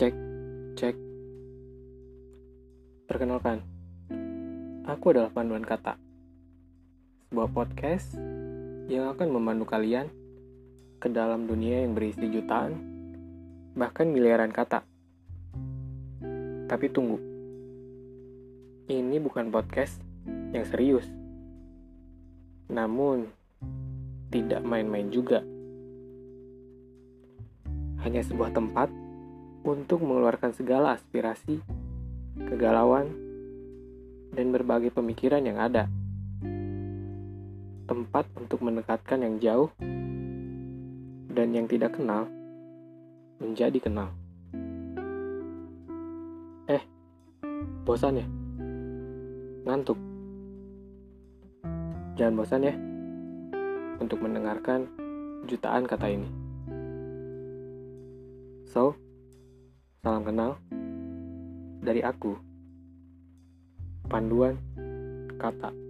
Cek, cek. Perkenalkan, aku adalah panduan kata. Sebuah podcast yang akan memandu kalian ke dalam dunia yang berisi jutaan, bahkan miliaran kata. Tapi tunggu, ini bukan podcast yang serius. Namun, tidak main-main juga. Hanya sebuah tempat untuk mengeluarkan segala aspirasi, kegalauan, dan berbagai pemikiran yang ada. Tempat untuk mendekatkan yang jauh dan yang tidak kenal menjadi kenal. Eh, bosan ya? Ngantuk? Jangan bosan ya untuk mendengarkan jutaan kata ini. So, kenal dari aku. Panduan kata.